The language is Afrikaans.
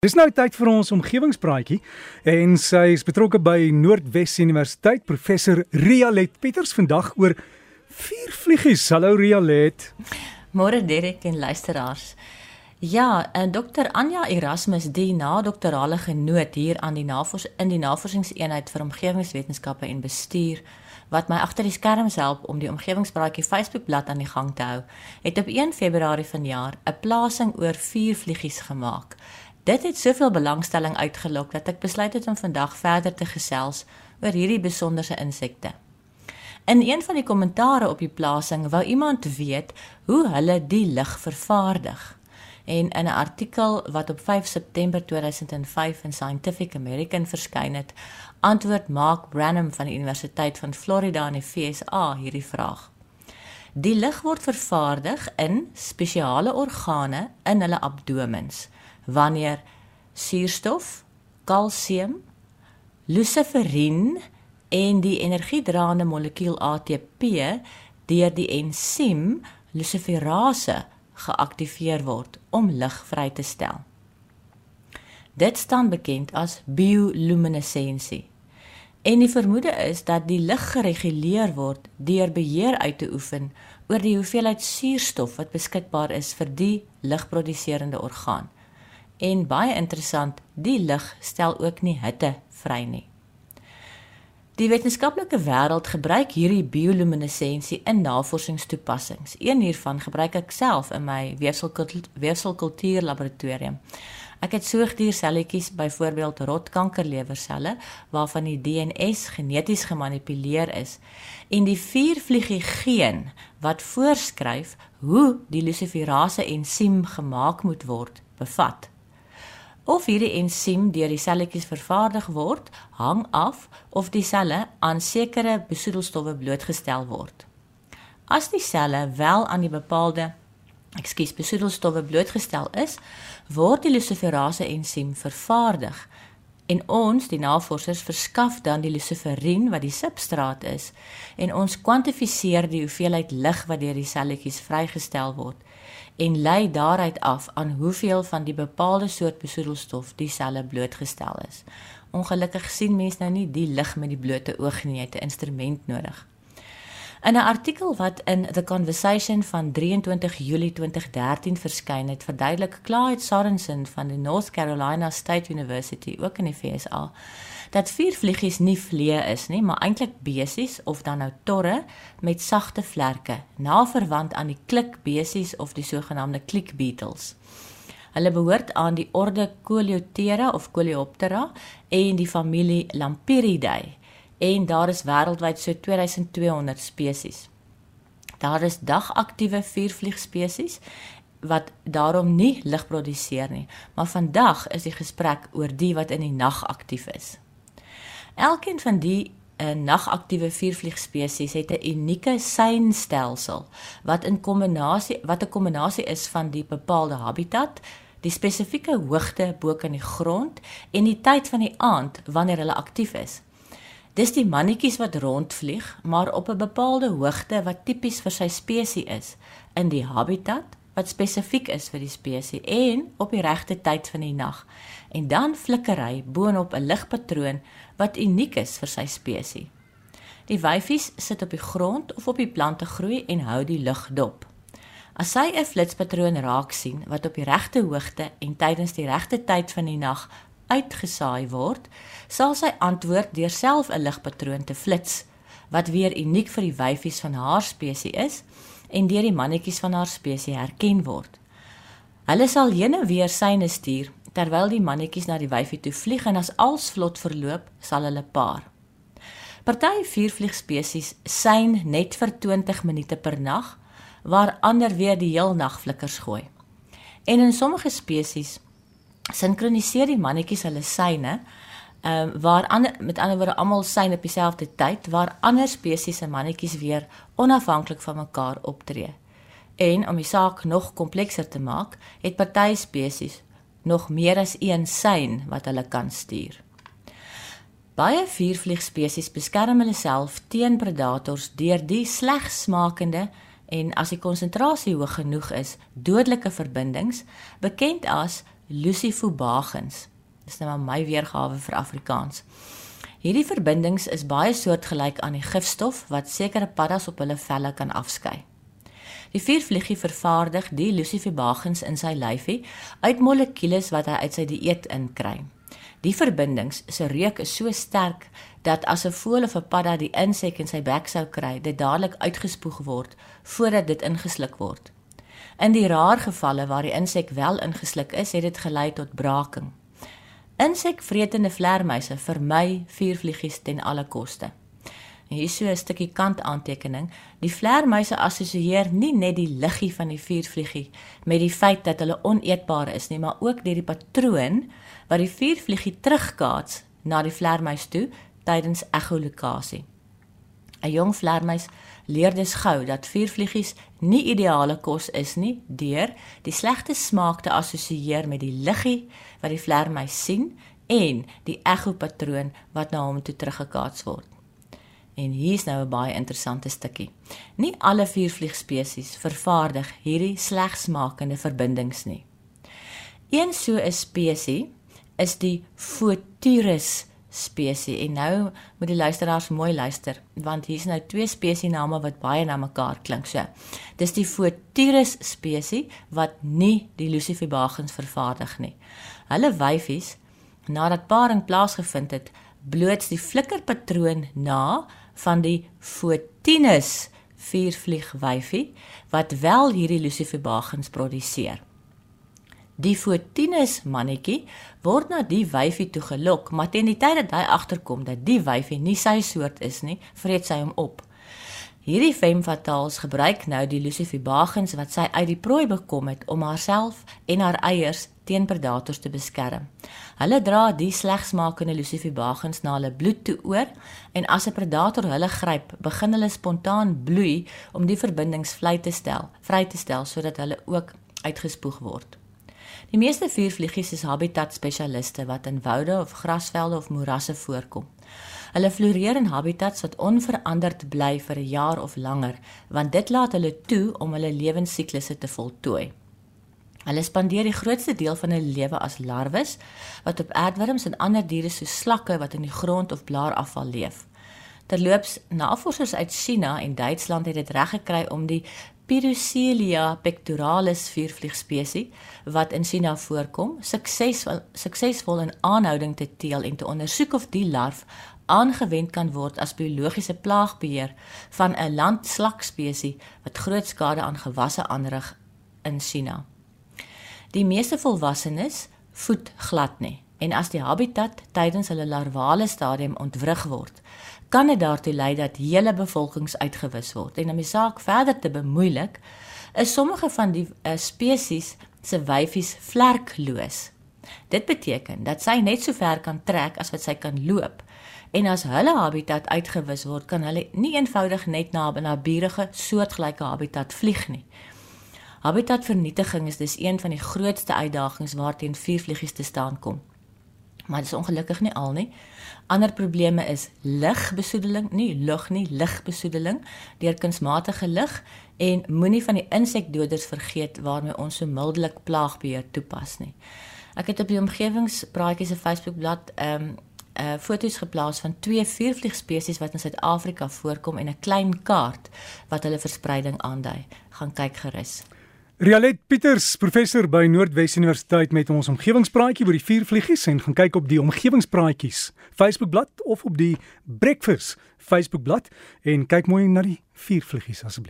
Dis nou tyd vir ons omgewingspraatjie en sy is betrokke by Noordwes Universiteit professor Rialet Pieters vandag oor vier vliegies. Hallo Rialet. Môre Derek en luisteraars. Ja, en Dr Anja Erasmus, die na-doktorale genoot hier aan die navors in die navorsingseenheid vir omgewingswetenskappe en bestuur wat my agter die skerms help om die omgewingspraatjie Facebookblad aan die gang te hou, het op 1 Februarie vanjaar 'n plasing oor vier vliegies gemaak Dit het soveel belangstelling uitgelok dat ek besluit het om vandag verder te gesels oor hierdie besonderse insekte. In een van die kommentare op die plasing wou iemand weet hoe hulle die lig vervaardig. En in 'n artikel wat op 5 September 2005 in Scientific American verskyn het, antwoord Mark Branham van die Universiteit van Florida in die VSA hierdie vraag. Die lig word vervaardig in spesiale organe in hulle abdomens wanneer suurstof, kalsium, luciferin en die energiedraende molekuul ATP deur die ensiem luciferase geaktiveer word om lig vry te stel. Dit staan bekend as bioluminessensie. En die vermoede is dat die lig gereguleer word deur beheer uit te oefen oor die hoeveelheid suurstof wat beskikbaar is vir die ligproduserende orgaan en baie interessant, die lig stel ook nie hitte vry nie. Die wetenskaplike wêreld gebruik hierdie bioluminessensie in navorsingstoepassings. Een hiervan gebruik ek self in my weefselkultuur laboratorium. Ek het soogdierselletjies, byvoorbeeld rotkankerlewerselle, waarvan die DNS geneties gemanipuleer is, en die viervliegie geen wat voorskryf hoe die luciferase ensiem gemaak moet word, bevat. Of hierdie ensiem deur die selletjies vervaardig word, hang af of die selle aan sekere besoedelstowwe blootgestel word. As die selle wel aan die bepaalde ekskuus besoedelstowwe blootgestel is, word die luciferase ensiem vervaardig en ons die navorsers verskaf dan die luciferin wat die substraat is en ons kwantifiseer die hoeveelheid lig wat deur die selletjies vrygestel word en lei daaruit af aan hoeveel van die bepaalde soort besoedelstof die selle blootgestel is. Ongelukkig sien mens nou nie die lig met die blote oog nie, jy het 'n instrument nodig. In 'n artikel wat in The Conversation van 23 Julie 2013 verskyn het, verduidelik Clyde Sorensen van die North Carolina State University, ook in die VSA, dat viervliegies nie vliee is nie, maar eintlik besies of dan nou torre met sagte vlerke, na verwant aan die klikbesies of die sogenaamde click beetles. Hulle behoort aan die orde Coleoptera of Coleoptera en die familie Lampyridae en daar is wêreldwyd so 2200 spesies. Daar is dagaktiewe viervliegspesies wat daarom nie lig produseer nie, maar vandag is die gesprek oor die wat in die nag aktief is. Elkeen van die uh, nagaktiewe viervliegspesies het 'n unieke seinstelsel wat in kombinasie wat 'n kombinasie is van die bepaalde habitat, die spesifieke hoogte bo kan die grond en die tyd van die aand wanneer hulle aktief is. Dis die mannetjies wat rondvlieg, maar op 'n bepaalde hoogte wat tipies vir sy spesies is in die habitat wat spesifiek is vir die spesies en op die regte tyd van die nag. En dan flikker hy boonop 'n ligpatroon wat uniek is vir sy spesies. Die wyfies sit op die grond of op die plante groei en hou die lug dop. As sy 'n flitspatroon raak sien wat op die regte hoogte en tydens die regte tyd van die nag uitgesaai word, sal sy antwoord deur self 'n ligpatroon te flits wat weer uniek vir die wyfies van haar spesies is en deur die mannetjies van haar spesies herken word. Hulle sal heen en weer syne stuur terwyl die mannetjies na die wyfie toe vlieg en as alles vlot verloop, sal hulle paar. Party viervliegspesies syn net vir 20 minute per nag, waar ander weer die heel nag flikkers gooi. En in sommige spesies sinkroniseer die mannetjies hulle syne ehm um, waar ander met ander woorde almal syn op dieselfde tyd waar ander spesies se mannetjies weer onafhanklik van mekaar optree. En om die saak nog komplekser te maak, het party spesies nog meer as een sein wat hulle kan stuur. Baie viervliegspesies beskerm hulle self teen predators deur die sleg smakende en as die konsentrasie hoog genoeg is, dodelike verbindings bekend as Lucifobagans. Dis nou maar my weergawe vir Afrikaans. Hierdie verbindings is baie soortgelyk aan die gifstof wat sekere paddas op hulle velle kan afskei. Die viervliegie vervaardig die lucifobagans in sy lyfie uit molekules wat hy uit sy dieet inkry. Die verbindings se reuk is so sterk dat as 'n voël of 'n padda die insek in sy bek sou kry, dit dadelik uitgespoeg word voordat dit ingesluk word. In die rar gevalle waar die insek wel ingesluk is, het dit gelei tot braking. Insekvretende vleermuise vermy vuurvliegies ten alle koste. Hier is so 'n stukkie kantaantekening. Die vleermuise assosieer nie net die liggie van die vuurvliegie met die feit dat hulle oneetbaar is nie, maar ook deur die patroon wat die vuurvliegie terugkaats na die vleermuis toe tydens echolokasie. 'n Jong vleermuis leer dus gou dat vuurvliegies nie ideale kos is nie deur die slegte smaak te assosieer met die liggie wat die vleermuis sien en die echopatroon wat na hom toe teruggekaats word. En hier's nou 'n baie interessante stukkie. Nie alle vuurvliegspesies vervaardig hierdie slegsmakende verbindings nie. Een so 'n spesies is die Photurus spesies. En nou moet die luisteraars mooi luister want hier's nou twee spesiesname wat baie na mekaar klink. So, dis die Photurus spesies wat nie die Lucifibagans vervaardig nie. Hulle wyfies nadat paring plaasgevind het, bloots die flikkerpatroon na van die Photinus viervliegwyfie wat wel hierdie Lucifibagans produseer. Die Fortinus mannetjie word na die wyfie toe gelok, maar teen die tyd dat hy agterkom dat die wyfie nie sy soort is nie, vreet sy hom op. Hierdie femme fatales gebruik nou die Lucifibagans wat sy uit die prooi bekom het om haarself en haar eiers teen predators te beskerm. Hulle dra die slegsmakende Lucifibagans na hulle bloed toe oor en as 'n predator hulle gryp, begin hulle spontaan bloei om die verbindings vry te stel, vry te stel sodat hulle ook uitgespoeg word. Die meeste vuurvliegies is habitat spesialiste wat in woude of grasvelde of moerasse voorkom. Hulle floreer in habitats wat onveranderd bly vir 'n jaar of langer, want dit laat hulle toe om hulle lewensiklusse te voltooi. Hulle spandeer die grootste deel van hulle lewe as larwes wat op aardwurms en ander diere soos slakke wat in die grond of blaarafval leef. Terloops, navorsers uit China en Duitsland het dit reg gekry om die Pirocelia pectoralis vuurvliegspesies wat in China voorkom, suksesvol suksesvol in aanhouding te teel en te ondersoek of die larf aangewend kan word as biologiese plaagbeheer van 'n landslakspesies wat groot skade aan gewasse aanrig in China. Die meeste volwassenes voed glad nie en as die habitat tydens hulle larvale stadium ontwrig word, kan dit daartoe lei dat hele bevolkings uitgewis word. En om die saak verder te bemoeilik, is sommige van die uh, spesies se wyfies vlerkloos. Dit beteken dat sy net so ver kan trek as wat sy kan loop. En as hulle habitat uitgewis word, kan hulle nie eenvoudig net na 'n naburige soortgelyke habitat vlieg nie. Habitatvernietiging is dus een van die grootste uitdagings waarteen vuurvliegies te staan kom maar dis ongelukkig nie al nie. Ander probleme is ligbesoedeling, nie lug nie, ligbesoedeling deur kunsmatige lig en moenie van die insekdoders vergeet waarmee ons so mildelik plaagbeheer toepas nie. Ek het op die omgewingspraatjies se Facebookblad ehm um, uh foto's geplaas van twee vuurvliegspesies wat in Suid-Afrika voorkom en 'n klein kaart wat hulle verspreiding aandui. Gaan kyk gerus. Rialet Pieters, professor by Noordwes Universiteit met ons omgewingspraatjie oor die vuurvliegies en gaan kyk op die omgewingspraatjies Facebookblad of op die Breakfast Facebookblad en kyk mooi na die vuurvliegies asseblief.